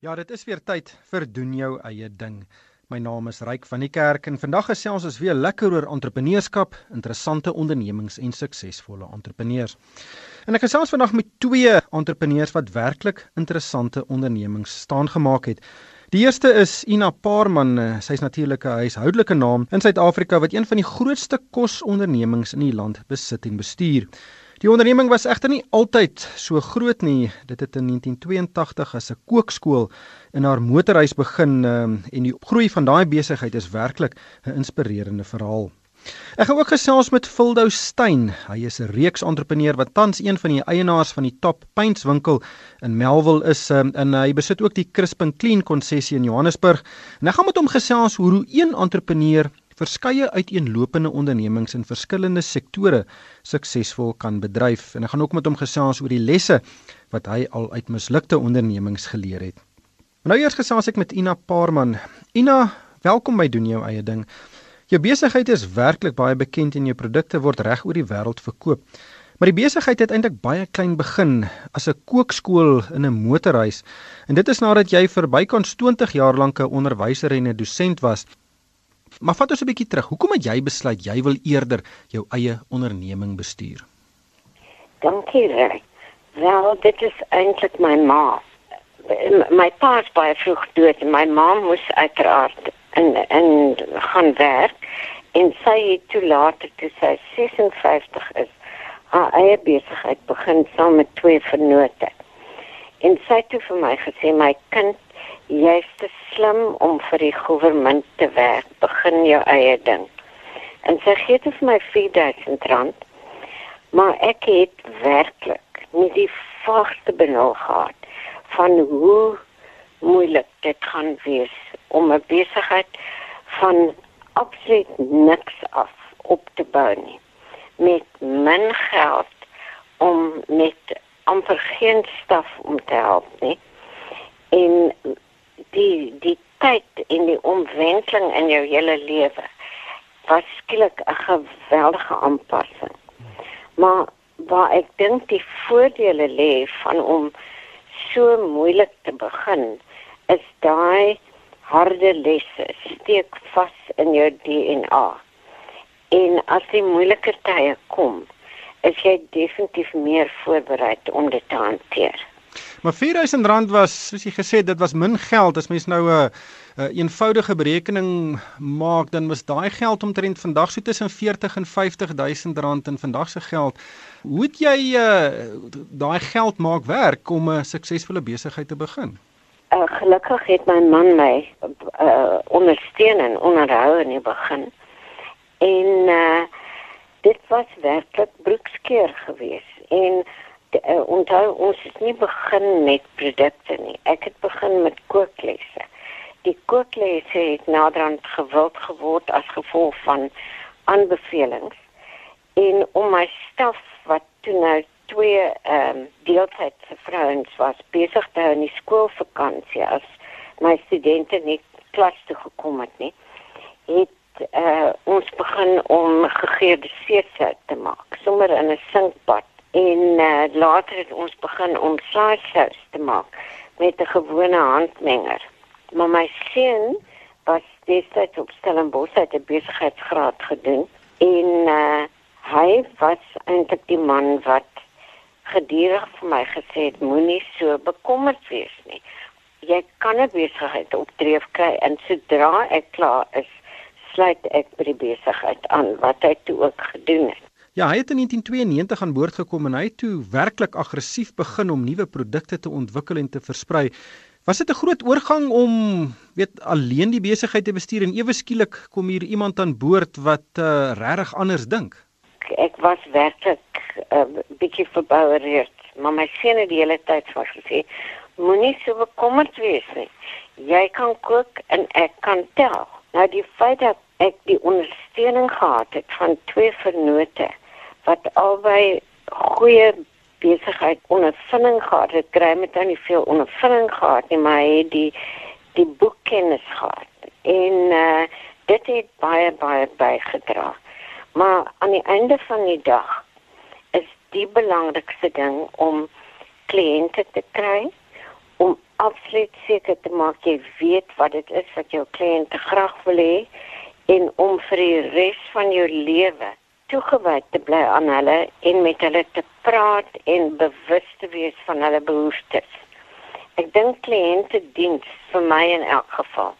Ja, dit is weer tyd vir doen jou eie ding. My naam is Ryk van die Kerk en vandag gesels ons weer lekker oor entrepreneurskap, interessante ondernemings en suksesvolle entrepreneurs. En ek gesels vandag met twee entrepreneurs wat werklik interessante ondernemings staan gemaak het. Die eerste is Ina Paarman, sy's natuurlik 'n huishoudelike naam in Suid-Afrika wat een van die grootste kosondernemings in die land besit en bestuur. Die onderneming was egter nie altyd so groot nie. Dit het in 1982 as 'n kookskool in haar motorhuis begin um, en die groei van daai besigheid is werklik 'n inspirerende verhaal. Ek gaan ook gesels met Vildou Steyn. Hy is 'n reeks entrepreneur wat tans een van die eienaars van die Top Paints winkel in Melville is um, en hy besit ook die Crispin Clean konsessie in Johannesburg. En ek gaan met hom gesels hoe een entrepreneur verskeie uiteenlopende ondernemings in verskillende sektore suksesvol kan bedryf en ek gaan ook met hom gesels oor die lesse wat hy al uit mislukte ondernemings geleer het. Nou eers gesels ek met Ina Paarman. Ina, welkom by doen jou eie ding. Jou besigheid is werklik baie bekend en jou produkte word reg oor die wêreld verkoop. Maar die besigheid het eintlik baie klein begin as 'n kookskool in 'n motorhuis en dit is nadat jy vir bykans 20 jaar lank 'n onderwyser en 'n dosent was Maar vat ons 'n bietjie terug. Hoekom het jy besluit jy wil eerder jou eie onderneming bestuur? Dankie, Ray. Wel, dit is eintlik my ma. My pa is baie vroeg dood en my ma moes uiteraard en en gaan werk en sy het toe later toe sy 56 is haar eie besigheid begin saam met twee vennote. En sy het vir my gesê my kind jy's te slim om vir die regering te werk. Begin jou eie ding. En sy gee dit vir my 4000 rand. Maar ek het werklik nie die vaagste benul gehad van hoe moeilik dit gaan wees om 'n besigheid van absoluut niks af op te bou nie. Met min geld om met amper geen staf om te help nie. En die die tyd en die omwenteling in jou hele lewe was skielik 'n geweldige aanpassing. Maar waar ek dink die voordele lê van om so moeilik te begin is daai harde lesse steek vas in jou DNA. En as die moeilike tye kom, is jy definitief meer voorberei om dit te hanteer. Maar R4000 was, soos jy gesê het, dit was min geld. As mens nou 'n uh, 'n uh, eenvoudige berekening maak, dan was daai geld omtrent vandag so tussen 40 en 50000 rand in vandag se geld. Hoe het jy uh, daai geld maak werk om 'n suksesvolle besigheid te begin? Uh, gelukkig het my man my uh, ondersteun en onderhou in die begin. En uh, dit was werklik broekskeer geweest. En uh, onthou ons het nie begin met produkte nie. Ek het begin met kooklesse. Die kooklesse het naderhand gewild geword as gevolg van aanbevelings en om my staf wat toe nou twee ehm um, deeltydse vrouens was besig te hou in die skoolvakansie as my studente nie klas toe gekom het nie het uh, ons begin om gegeurde seesout te maak sommer in 'n sinkbad en uh, later het ons begin om saaisous te maak met 'n gewone handmenger. Maar my seun was destyds op Stellenbosch het 'n besigheidsgraad gedoen en uh, hy was eintlik die man wat gedurig vir my gesê het moenie so bekommerd wees nie. Jy kan 'n besigheid opdreef kry en sodra ek klaar is, sluit ek by die besigheid aan wat hy toe ook gedoen het. Ja, hy het in 1992 aan boord gekom en hy het toe werklik aggressief begin om nuwe produkte te ontwikkel en te versprei. Was dit 'n groot oorgang om weet alleen die besigheid te bestuur en ewe skielik kom hier iemand aan boord wat uh, regtig anders dink? Ek was werklik 'n uh, bietjie verboureerd, maar my seun het die hele tyd vir gesê, moenie so bekommerd wees nie. Jy kan kook en ek kan tel. Nou die feit dat ek die ondersteuning gehad het van twee vennote wat albei goeie besigheid ondervinding gehad het, kry met dan nie veel ondervinding gehad nie, maar het die die boekkennis gehad. En uh dit het baie baie bygedra. Maar aan die einde van die dag is die belangrikste ding om kliënte te kry, om absoluut seker te maak jy weet wat dit is wat jou kliënte graag wil hê en om vir die res van jou lewe toegewy te bly aan hulle en met hulle te praat en bewus te wees van hulle behoeftes. Ek dink kliënte diens vir my in elk geval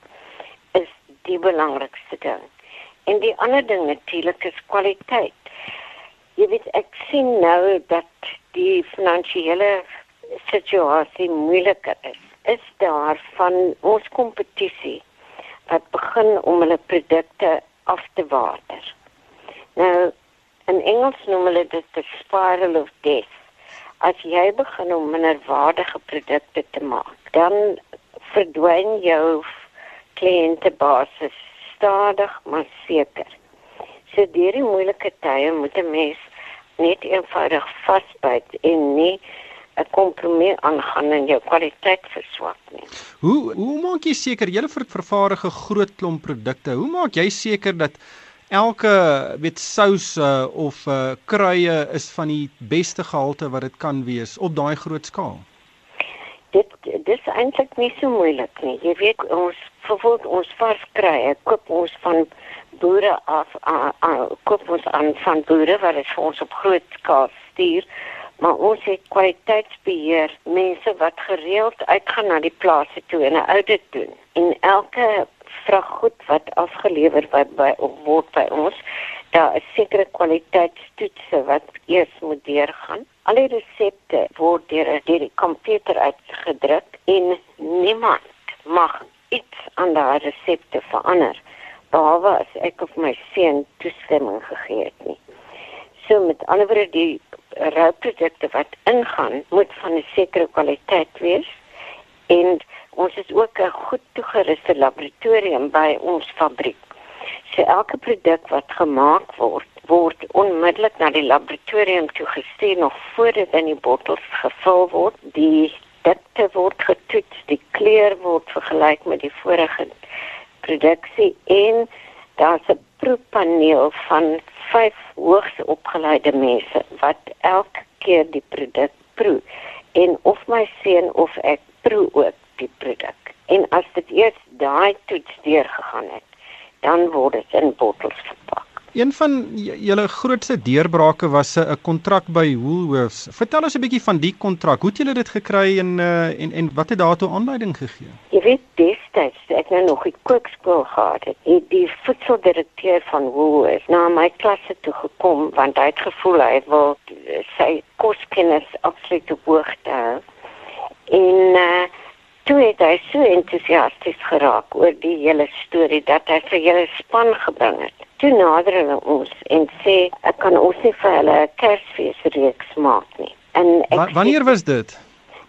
is die belangrikste ding. En die ander ding natuurlik is kwaliteit. Jy weet ek sien nou dat die finansiële situasie moeiliker is. Is daar van ons kompetisie wat begin om hulle produkte af te water. Nou in Engels noem hulle dit the spiral of death. As jy begin om minderwaardige produkte te maak, dan verdwyn jou kliëntebasis stadig maar seker. So deur die moeilike tye moet 'n mens net eenvoudig vasbyt en nie 'n kompromie aangaan en jou kwaliteit verswak nie. Hoe hoe maak jy seker jy ver, vervaardige groot klomp produkte? Hoe maak jy seker dat elke weet sous uh, of uh, kruie is van die beste gehalte wat dit kan wees op daai groot skaal? Dit dis eintlik nie so moeilik nie. Jy weet ons vervolg ons vars kruie, koop ons van boere af, a, a, koop ons aan van boere wat dit vir ons op groot skaal stuur maar ons het kwaliteitsbeheer. Mense wat gereeld uitgaan na die plase toe en 'n audit doen. En elke vraggoed wat afgelewer word by word by ons daar is sekere kwaliteitstoetse wat eers moet deurgaan. Al die resepte word deur deur die komputer uitgedruk en niemand mag iets aan daai resepte verander behalwe as ek of my seun toestemming gegee het nie. So met ander woorde die rouprodukte wat ingaan moet van 'n sekere kwaliteit wees en ons is ook 'n goed toegeruste laboratorium by ons fabriek. So elke produk wat gemaak word, word onmiddellik na die laboratorium toe gestuur nog voordat in die bottels gevul word. Die dikte word getoets, die kleur word vergelyk met die vorige produksie en daar's 'n proefpaneel van vyf hoogs opgeleide mense wat elke keer die produk proe. En of my seun of ek proe ook die produk en as dit eers daai toets deurgegaan het dan word dit in bottels verpak Een van julle grootste deurbrake was 'n kontrak by Woolworths. Vertel ons 'n bietjie van die kontrak. Hoe het julle dit gekry en uh, en en wat het daartoe aanleiding gegee? Jy weet destyds ek nou nog 'n kookskool gehad het, het die voedseldirekteur van Woolworths na my klasse toe gekom want hy het gevoel hy wil sy koskennis absoluut op hoogte hou. En uh, toe het hy so entoesiasties geraak oor die hele storie dat hy vir julle span gebring het toe nader hulle ons en sê ek kan ons nie vir hulle 'n Kersfeesreeks maak nie. En ek Wa Wanneer was dit?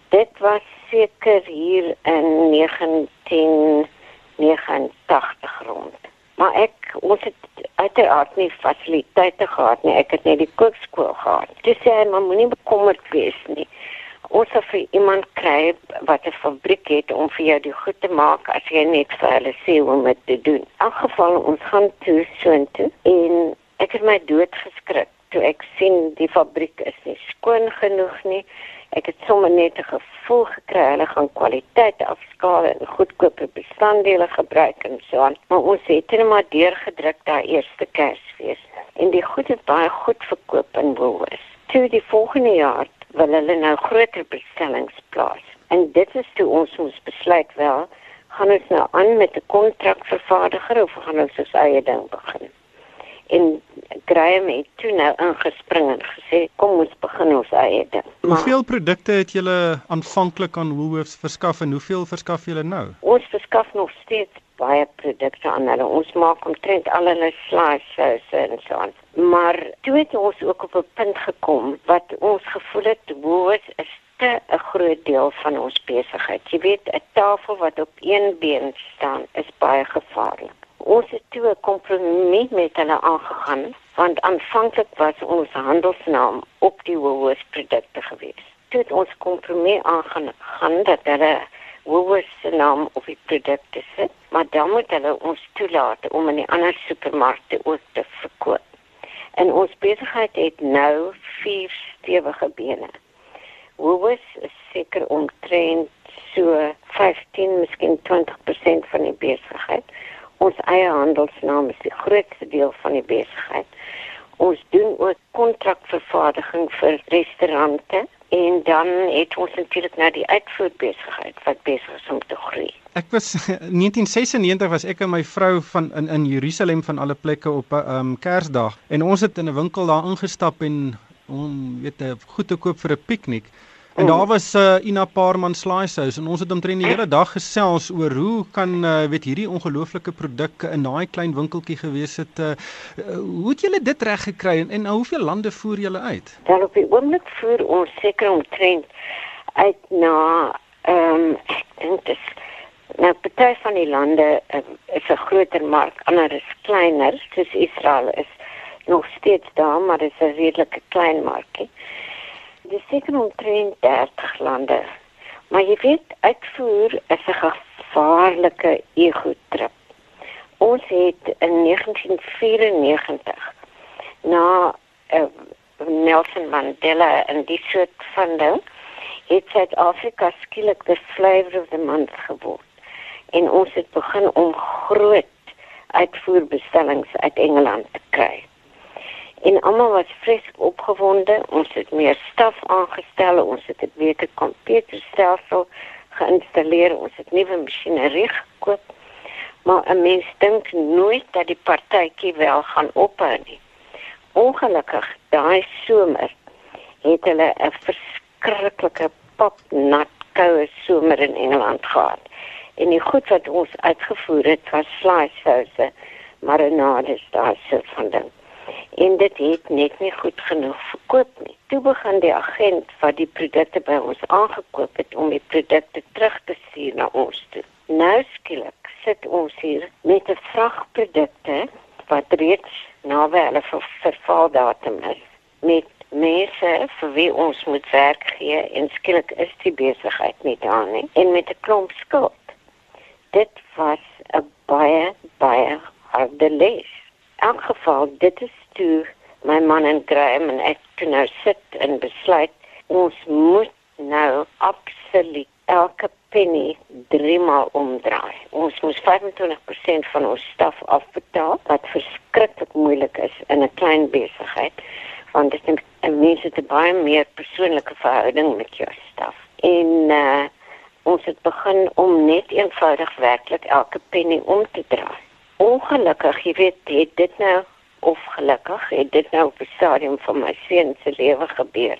Dit was seker hier in 1989 rond. Maar ek ons het uiteraard nie fasiliteite gehad nie. Ek het net die kookskool gehad. Dis sê hy, maar moenie bekommerd wees nie ons sal vir iemand kry wat 'n fabriek het om vir jou die goed te maak as jy net vir hulle sê hoe om dit te doen. In elk geval ons gaan toe soontoe en ek het my dood geskrik toe ek sien die fabriek is nie skoon genoeg nie. Ek het sommer net 'n gevoel gekry hulle gaan kwaliteit afskaal en goedkope bestanddele gebruik en so aan. Maar ons het net maar deurgedruk daai eerste Kersfees en die goed het baie goed verkoop in Woolworths. Toe die volgende jaar wil hulle nou groter bestellings plaas. En dit is toe ons ons besluit wel, gaan ons nou aan met 'n kontrakvervaardiger of gaan ons ons eie ding begin. En Graham het toe nou ingespring en gesê kom ons begin ons eie ding. Maar, hoeveel produkte het julle aanvanklik aan Woolworths verskaf en hoeveel verskaf julle nou? Ons verskaf nog steeds baie produkte aan hulle. Ons maak omtrent al hulle slices en so aan. Maar toe het ons ook op 'n punt gekom wat ons gevoel het woord is te 'n groot deel van ons besigheid. Jy weet, 'n tafel wat op een been staan is baie gevaarlik. Ons het toe 'n kompromie met hulle aangegaan want aanvanklik was ons handelsnaam op die Woolworths produkte gewees. Toe het ons kompromie aangegaan dat hulle Woolworths se naam op die produkte sit, maar dan moet hulle ons toelaat om in die ander supermarkte ook te verkoop. En ons besigheid het nou vier stewige bene. Woolworths is seker omtrent so 15, miskien 20% van die besigheid. Ons eie handelsnaam is die grootste deel van die besigheid. Ons doen ook kontrakvervaardiging vir restaurante en dan het ons natuurlik nou die uitvoerbesigheid wat besig is om te groei. Ek was 1996 was ek en my vrou van in in Jerusalem van alle plekke op 'n um, Kersdag en ons het in 'n winkel daar ingestap en om weet 'n goed te koop vir 'n piknik. En daar was uh, Ina Parman Slicehouse en ons het omtrent die hele dag gesels oor hoe kan uh, weet hierdie ongelooflike produk in daai klein winkeltjie gewees het. Uh, hoe het julle dit reg gekry en, en hoeveel lande voer julle uit? Dan op die oomblik voer ons seker omtrent uit na ehm um, ek dink nou party van die lande uh, is 'n groter mark, ander is kleiner, soos Israel is nog steeds daar, maar dit is 'n redelike klein markie dis seker omtrent 30 lande. Maar jy weet, uitvoer is 'n gevaarlike ego-trip. Ons het in 1994 na uh, Nelson Mandela en die soort van ding het Suid-Afrika skielik the flavor of the month geword. En ons het begin om groot uitvoerbestellings uit Engeland te kry en almal was vreeslik opgewonde. Ons het meer staf aangestel, ons het 'n beter komputerstelsel geïnstalleer, ons het nuwe masjinerie gekoop. Maar 'n mens dink nooit dat die partytjie wel gaan ophou nie. Ongelukkig daai somer het hulle 'n verskriklike popnat koue somer in Engeland gehad. En die goed wat ons uitgevoer het was slice sauce, marinades, daai soort van ding en dit het net nie goed genoeg verkoop nie. Toe begin die agent wat die produkte by ons aangekoop het om die produkte terug te stuur na ons toe. Nou skielik sit ons hier met 'n vrag produkte wat reeds naby hulle ver vervaldatum is met mense vir wie ons moet werk gee en skielik is die besigheid nie daar nie en met 'n klomp skuld. Dit was 'n baie baie harde les. In elk geval, dit is toe my man en Graham en ek toe nou sit en besluit ons moet nou absoluut elke penny driemaal omdraai. Ons moet 25% van ons staf afbetaal wat verskriklik moeilik is in 'n klein besigheid want dit is 'n mense te baie meer persoonlike verhouding met jou staf. En uh ons het begin om net eenvoudig werklik elke penny om te draai. Ongelukkig, jy weet, het dit nou of gelukkig het dit nou op 'n stadium van my seun se lewe gebeur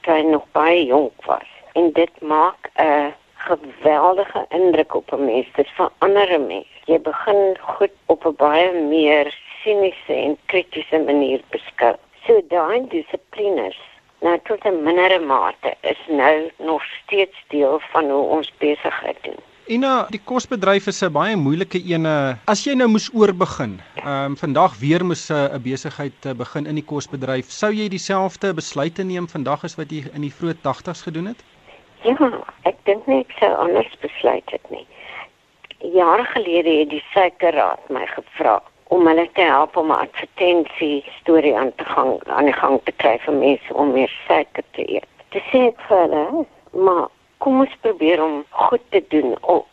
toe hy nog baie jonk was. En dit maak 'n geweldige indruk op 'n mens. Dit verander 'n mens. Jy begin goed op 'n baie meer siniese en kritiese manier beskou. So daai dissiplines nou tot 'n mindere mate is nou nog steeds deel van hoe ons besigheid doen Ina, die kosbedryf is 'n baie moeilike een. As jy nou moes oorbegin, ehm um, vandag weer moes 'n besigheid begin in die kosbedryf, sou jy dieselfde besluite neem vandag as wat jy in die vroeë 80's gedoen het? Ja, ek dink nie ek sou anders besluit het nie. Jare gelede het die suikerraad my gevra om hulle te help om 'n advertensie storie aan te gang aan die gang te kry vir mense om meer suiker te eet. Dit sê ek vir hulle, maar kom ons probeer om goed te doen ook.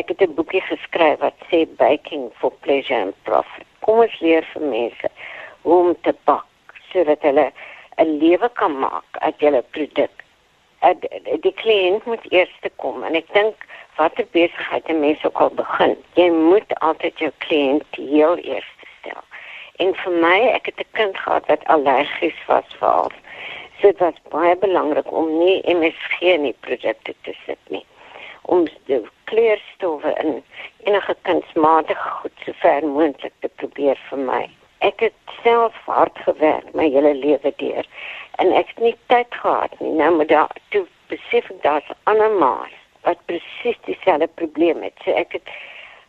Ek het 'n boekie geskryf wat sê baking for pleasure and profit. Kom ons leer vir mense hoe om te bak sodat hulle 'n lewe kan maak uit hulle produk. Die kliënt moet eers kom en ek dink watter besigheid 'n mens ook al begin, jy moet altyd jou kliënt heel eers stel. En vir my, ek het 'n kind gehad wat allergies was vir al So dit was baie belangrik om nie MSG in die produkte te sit nie. Om die kleurstowwe in enige kunsmatige goed so ver moontlik te probeer vir my. Ek het self hard gewerk my hele lewe deur en ek het nie tyd gehad nie. Nou moet daar toe besef ek daar's ander maas wat presies dieselfde probleem het. So ek het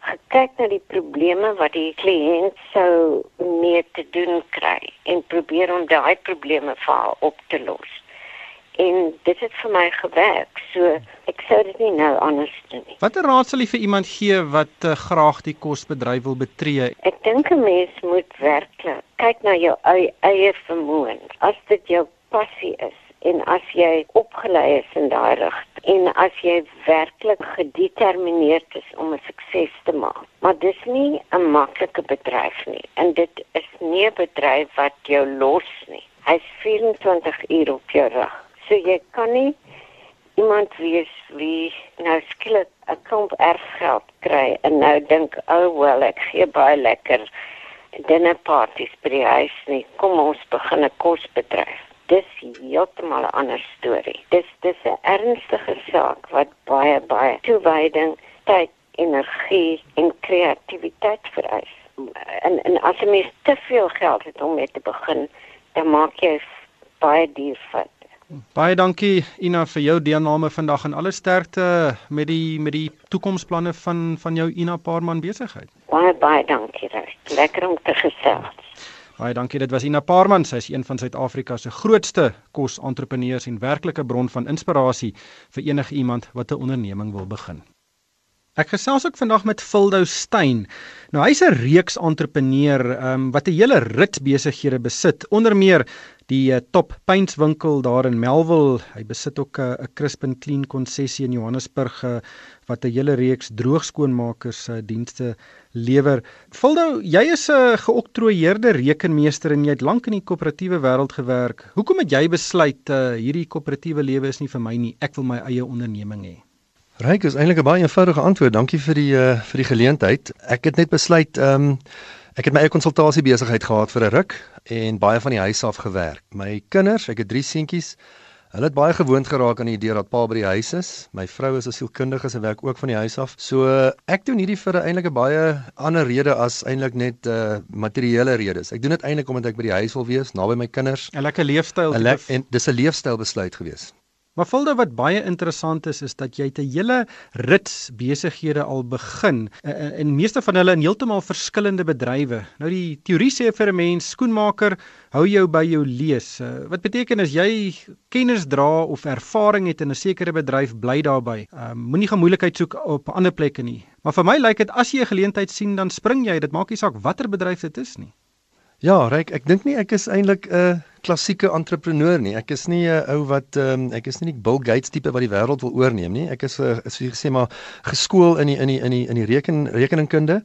gekyk na die probleme wat die kliënt sou mee te doen kry en probeer om daai probleme vir haar op te los. En dit het vir my gewerk. So ek sou dit nie nou anders doen nie. Watter raad sal jy vir iemand gee wat uh, graag die kosbedryf wil betree? Ek dink 'n mens moet werklik kyk na jou eie, eie vermoë. As dit jou passie is en as jy opgelei is in daai rigting en as jy werklik gedetermineerd is om 'n sukses te maak. Maar dis nie 'n maklike bedryf nie en dit is nie 'n bedryf wat jou los nie. Hy's 24 uur op jou rug. So jy kan nie iemand wees wie nou skielik 'n klomp erfgeld kry en nou dink, "O, oh, wel, ek gee baie lekker dinnerparties by die huis nie. Kom ons begin 'n kosbedryf." Dis heeltemal 'n ander storie. Dis dis 'n ernstige saak wat baie baie toewyding, tyd, energie en kreatiwiteit vereis. En en as jy mens te veel geld het om mee te begin, dan maak jy baie duur foute. Baie dankie Ina vir jou deelname vandag en alle sterkte met die met die toekomsplanne van van jou Ina Paarman besigheid. Baie baie dankie. Lekker om te gesels. Baie dankie. Dit was Ina Paarman. Sy is een van Suid-Afrika se grootste kosentrepreneurs en werklike bron van inspirasie vir enige iemand wat 'n onderneming wil begin. Ek gesels ook vandag met Vildo Steyn. Nou hy's 'n reeks entrepreneur um, wat 'n hele rit besighede besit, onder meer die uh, Top Paints winkel daar in Melville. Hy besit ook 'n uh, Crispin Clean konsessie in Johannesburg uh, wat 'n hele reeks droogskoonmakers uh, dienste lewer. Vildo, jy is 'n uh, geoktroeëerde rekenmeester en jy het lank in die koöperatiewe wêreld gewerk. Hoekom het jy besluit uh, hierdie koöperatiewe lewe is nie vir my nie, ek wil my eie onderneming hê? Ryk is eintlik 'n baie eenvoudige antwoord. Dankie vir die uh, vir die geleentheid. Ek het net besluit ehm um, ek het my eie konsultasie besigheid gehad vir 'n ruk en baie van die huis af gewerk. My kinders, ek het drie seentjies. Hulle het baie gewoond geraak aan die idee dat pa by die huis is. My vrou is 'n sielkundige en werk ook van die huis af. So ek doen hierdie vir 'n eintlik 'n baie ander rede as eintlik net 'n uh, materiële redes. Ek doen dit eintlik omdat ek by die huis wil wees, naby my kinders. 'n Lekker leefstyl. Le en dis 'n leefstyl besluit gewees. Maar volde wat baie interessant is is dat jy 'n hele rits besighede al begin en, en meeste van hulle in heeltemal verskillende bedrywe. Nou die teorie sê vir 'n mens skoenmaker hou jou by jou lees. Uh, wat beteken as jy kennis dra of ervaring het in 'n sekere bedryf, bly daarbey. Uh, Moenie gemoeilikheid soek op ander plekke nie. Maar vir my lyk dit as jy 'n geleentheid sien, dan spring jy. Dit maak nie saak watter bedryf dit is nie. Ja, Ryk, ek dink nie ek is eintlik 'n uh, klassieke entrepreneur nie. Ek is nie 'n ou wat um, ek is nie die Bill Gates tipe wat die wêreld wil oorneem nie. Ek is 'n uh, is wie gesê maar geskool in die in die in die in die reken rekeningkunde.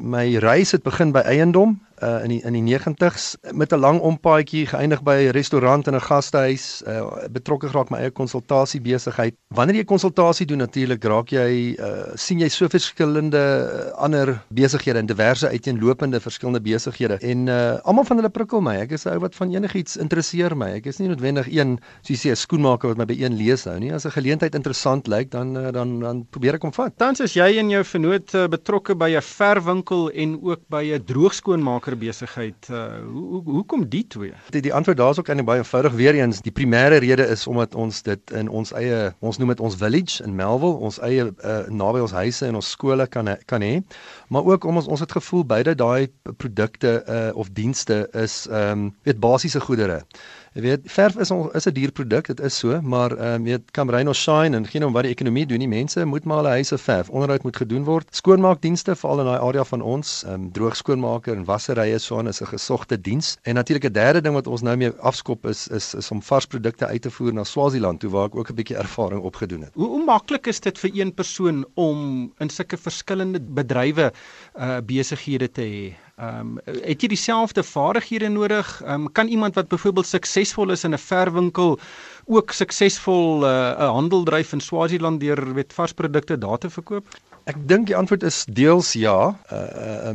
My reis het begin by eiendom uh in die in die 90s met 'n lang ompaadjie geëindig by 'n restaurant en 'n gastehuis, uh betrokke geraak my eie konsultasie besigheid. Wanneer jy konsultasie doen natuurlik raak jy uh sien jy so verskillende uh, ander besighede en diverse uiteenlopende verskillende besighede en uh almal van hulle prikkel my. Ek is 'n ou wat van enigiets interesseer my. Ek is nie noodwendig een soos jy sê 'n skoenmaker wat my by een lees hou nie. As 'n geleentheid interessant lyk dan uh, dan dan probeer ek hom vat. Tans is jy en jou vernoot uh, betrokke by 'n verwinkel en ook by 'n droogskoonmaker besigheid. Uh, hoe hoe hoekom die twee? Die die antwoord daar is ook eintlik baie eenvoudig. Weer eens, die primêre rede is omdat ons dit in ons eie ons noem dit ons village in Melville, ons eie uh, naby ons huise en ons skole kan kan hê. Maar ook om ons ons het gevoel beide daai produkte uh, of dienste is ehm um, weet basiese goedere. Jy weet, verf is ons is 'n duur produk, dit is so, maar ehm um, weet kan rain of shine en geen om wat die ekonomie doen nie. Mense moet maar hulle huise verf. Onderhoud moet gedoen word. Skoonmaakdienste veral in daai area van ons, ehm um, droog skoonmaker en wasserye so aan is 'n gesogte diens. En natuurlik 'n derde ding wat ons nou mee afskop is is is om vars produkte uit te voer na Swaziland toe waar ek ook 'n bietjie ervaring opgedoen het. Hoe, hoe maklik is dit vir een persoon om in sulke verskillende bedrywe uh besighede te hê? Ehm um, het jy dieselfde vaardighede nodig? Ehm um, kan iemand wat byvoorbeeld suksesvol is in 'n verwinkel ook suksesvol uh, 'n uh, handel dryf in Swaziland deur met varsprodukte daar te verkoop? Ek dink die antwoord is deels ja. Uh uh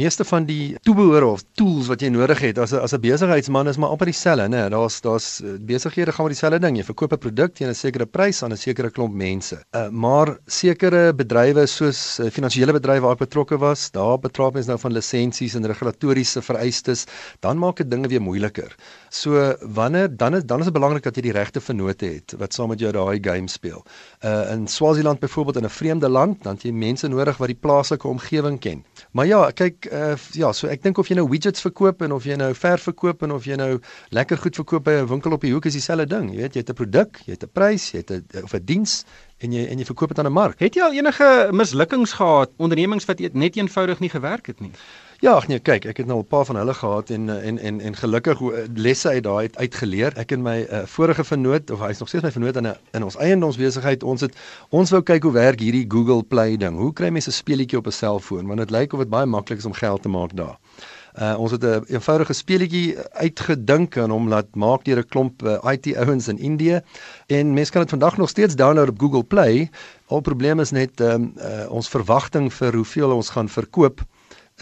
meeste van die toebehore of tools wat jy nodig het as 'n as 'n besigheidsman is maar amper dieselfde, né? Daar's daar's uh, besighede gaan met dieselfde ding. Jy verkoop 'n produk teen 'n sekere prys aan 'n sekere klomp mense. Uh maar sekere bedrywe soos uh, finansiële bedrywe waar ek betrokke was, daar betrap mens nou van lisensies en regulatoriese vereistes, dan maak dit dinge weer moeiliker. So wanneer dan is dan is dit belangrik dat jy die regte vennote het wat saam met jou daai game speel. Uh in Swaziland byvoorbeeld in 'n vreemde land, dan jy mense nodig wat die plaaslike omgewing ken. Maar ja, kyk uh ja, so ek dink of jy nou widgets verkoop en of jy nou verf verkoop en of jy nou lekker goed verkoop by 'n winkel op die hoek is dieselfde ding. Jy weet, jy het 'n produk, jy het 'n prys, jy het 'n of 'n diens en jy en jy verkoop dit aan 'n mark. Het jy al enige mislukkings gehad ondernemings wat net eenvoudig nie gewerk het nie? Ja, ag nee, kyk, ek het nou 'n paar van hulle gehad en en en en gelukkig lesse uit daai uit uitgeleer. Ek en my uh, vorige vernoot of hy's nog steeds my vernoot in 'n in ons eiendomsbesigheid. Ons het ons wou kyk hoe werk hierdie Google Play ding. Hoe kry mense 'n speletjie op 'n selfoon? Want dit lyk of dit baie maklik is om geld te maak daar. Uh, ons het 'n een eenvoudige speletjie uitgedink en hom laat maak deur 'n klomp uh, IT ouens in Indië en mense kan dit vandag nog steeds download op Google Play. Al probleem is net um, uh, ons verwagting vir hoeveel ons gaan verkoop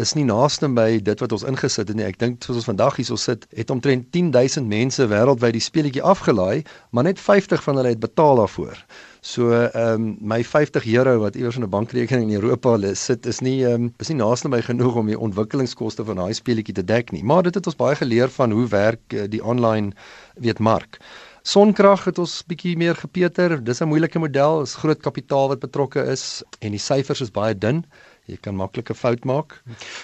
is nie naaste by dit wat ons ingesit het nie. Ek dink soos ons vandag hierso sit, het omtrent 10000 mense wêreldwyd die speletjie afgelaai, maar net 50 van hulle het betaal daarvoor. So ehm um, my 50 euro wat iewers in 'n bankrekening in Europa is, sit is nie ehm um, is nie naaste by genoeg om die ontwikkelingskoste van daai speletjie te dek nie. Maar dit het ons baie geleer van hoe werk uh, die online weet mark. Sonkrag het ons bietjie meer gepeter. Dis 'n moeilike model, is groot kapitaal wat betrokke is en die syfers is baie dun jy kan maklike fout maak.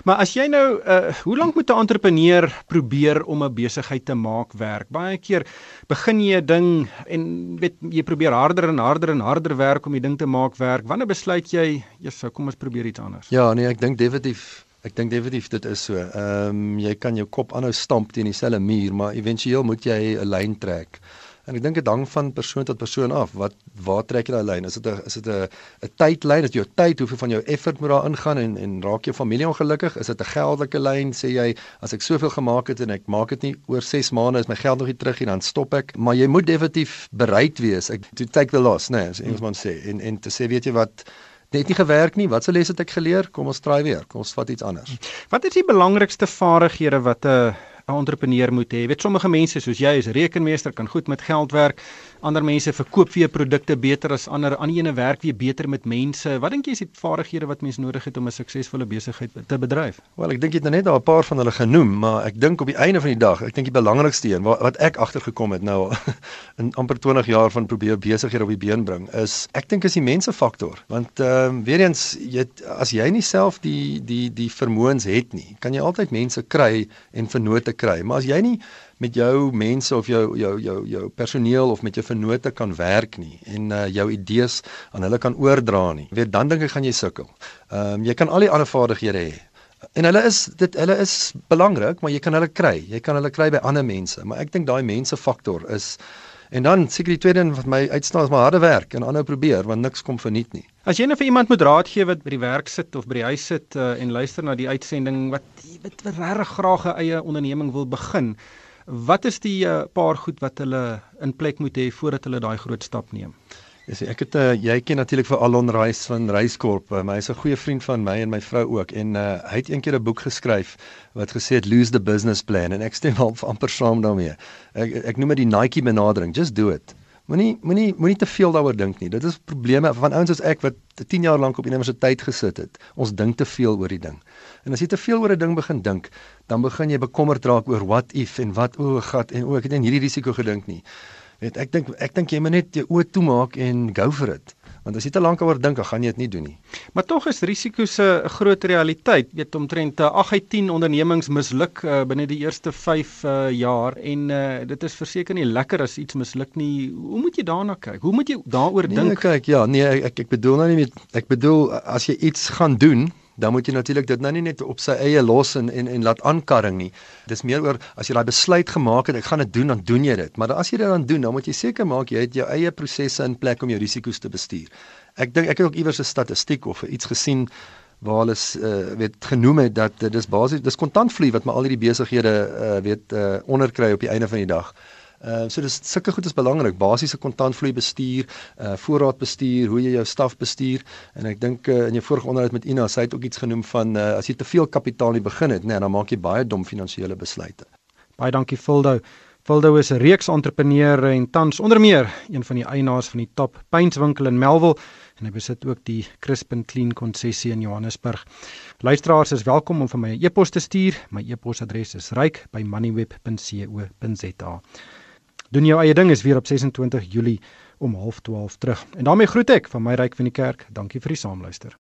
Maar as jy nou uh hoe lank moet 'n entrepreneur probeer om 'n besigheid te maak werk? Baie keer begin jy 'n ding en weet jy probeer harder en harder en harder werk om die ding te maak werk. Wanneer besluit jy, "Jesus, kom ons probeer iets anders?" Ja, nee, ek dink definitief Ek dink definitief dit is so. Ehm um, jy kan jou kop aanhou stamp teen dieselfde muur, maar éventueel moet jy 'n lyn trek. En ek dink dit hang van persoon tot persoon af. Wat waar trek jy daai lyn? Is dit 'n is dit 'n 'n tydlyn? Is dit jou tyd, hoeveel van jou effort moet daar ingaan en en raak jou familie ongelukkig? Is dit 'n geldelike lyn? Sê jy as ek soveel gemaak het en ek maak dit nie oor 6 maande is my geld nog nie terug nie, dan stop ek. Maar jy moet definitief bereid wees. Ek to take the loss, né, nee, as Engelsman sê. En en te sê weet jy wat net nie gewerk nie. Wat se les het ek geleer? Kom ons try weer. Kom ons vat iets anders. Wat is die belangrikste vaardighede wat 'n uh 'n entrepreneur moet hê. Jy weet sommige mense soos jy is rekenmeester kan goed met geld werk. Ander mense verkoop vir jou produkte beter as ander. Ander ene werk weer beter met mense. Wat dink jy is die vaardighede wat mens nodig het om 'n suksesvolle besigheid te bedryf? Wel, ek dink jy het nou net daar 'n paar van hulle genoem, maar ek dink op die einde van die dag, ek dink die belangrikste een wat, wat ek agtergekom het nou in amper 20 jaar van probeer besighede op die been bring, is ek dink is die mensefaktor. Want ehm um, weer eens, jy as jy nie self die die die vermoëns het nie, kan jy altyd mense kry en vennote kry. Maar as jy nie met jou mense of jou jou jou jou personeel of met jou vennote kan werk nie en uh, jou idees aan hulle kan oordra nie, weet dan dink ek gaan jy sukkel. Ehm um, jy kan al die ander vaardighede hê. En hulle is dit hulle is belangrik, maar jy kan hulle kry. Jy kan hulle kry by ander mense, maar ek dink daai mense faktor is En dan seker die tweede een wat my uitstaan is maar harde werk en aanhou probeer want niks kom verniet nie. As jy nou vir iemand moet raad gee wat by die werk sit of by die huis sit uh, en luister na die uitsending wat wat regtig graag 'n eie onderneming wil begin, wat is die uh, paar goed wat hulle in plek moet hê voordat hulle daai groot stap neem? Sê ek het uh, jy ken natuurlik vir Alon Reis van Reiskorp. Uh, hy is 'n goeie vriend van my en my vrou ook en uh, hy het eendag 'n een boek geskryf wat gesê het lose the business plan en ek stem al amper saam daarmee. Ek ek noem dit die Nike benadering, just do it. Moenie moenie moenie te veel daaroor dink nie. Dit is probleme van ouens soos ek wat 10 jaar lank op universiteit gesit het. Ons dink te veel oor die ding. En as jy te veel oor 'n ding begin dink, dan begin jy bekommerd raak oor what if en wat o, gat en o, ek het nie hierdie risiko gedink nie. Weet ek dink ek dink jy moet net jou oë toemaak en go for it. Want as jy te lank daaroor dink, dan gaan jy dit nie doen nie. Maar tog is risiko's 'n groot realiteit. Jy weet omtrent 8 uit 10 ondernemings misluk uh, binne die eerste 5 uh, eh, jaar en uh, dit is verseker nie lekker as iets misluk nie. Hoe moet jy daarna kyk? Hoe moet jy daaroor nee, dink? Nee, kyk, ja, nee, ek ek bedoel nou nie met ek bedoel as jy iets gaan doen dan moet jy natuurlik dit nou nie net op sy eie los en en en laat aankarring nie. Dis meer oor as jy daai besluit gemaak het, ek gaan dit doen, dan doen jy dit. Maar as jy dit dan doen, dan moet jy seker maak jy het jou eie prosesse in plek om jou risiko's te bestuur. Ek dink ek het ook iewers 'n statistiek of iets gesien waar hulle uh, weet genoem het dat uh, dis basies dis kontantvloei wat maar al hierdie besighede uh, weet uh, onderkry op die einde van die dag. Ehm uh, so dis sulke goed is belangrik. Basiese kontantvloei bestuur, uh voorraadbestuur, hoe jy jou staf bestuur en ek dink uh, in jou vorige onderhoud met Ina, sy het ook iets genoem van uh as jy te veel kapitaal nie begin het, nee, dan maak jy baie dom finansiële besluite. Baie dankie Fuldo. Fuldo is 'n reeks entrepreneur en tans onder meer een van die eienaars van die Top Paintswinkel in Melville en hy besit ook die Crispin Clean konsessie in Johannesburg. Luisteraars is welkom om vir my 'n e e-pos te stuur. My e-posadres is ryk@moneyweb.co.za. Doen jou eie ding is weer op 26 Julie om 12:30 terug. En daarmee groet ek van my ryk van die kerk. Dankie vir die saamluister.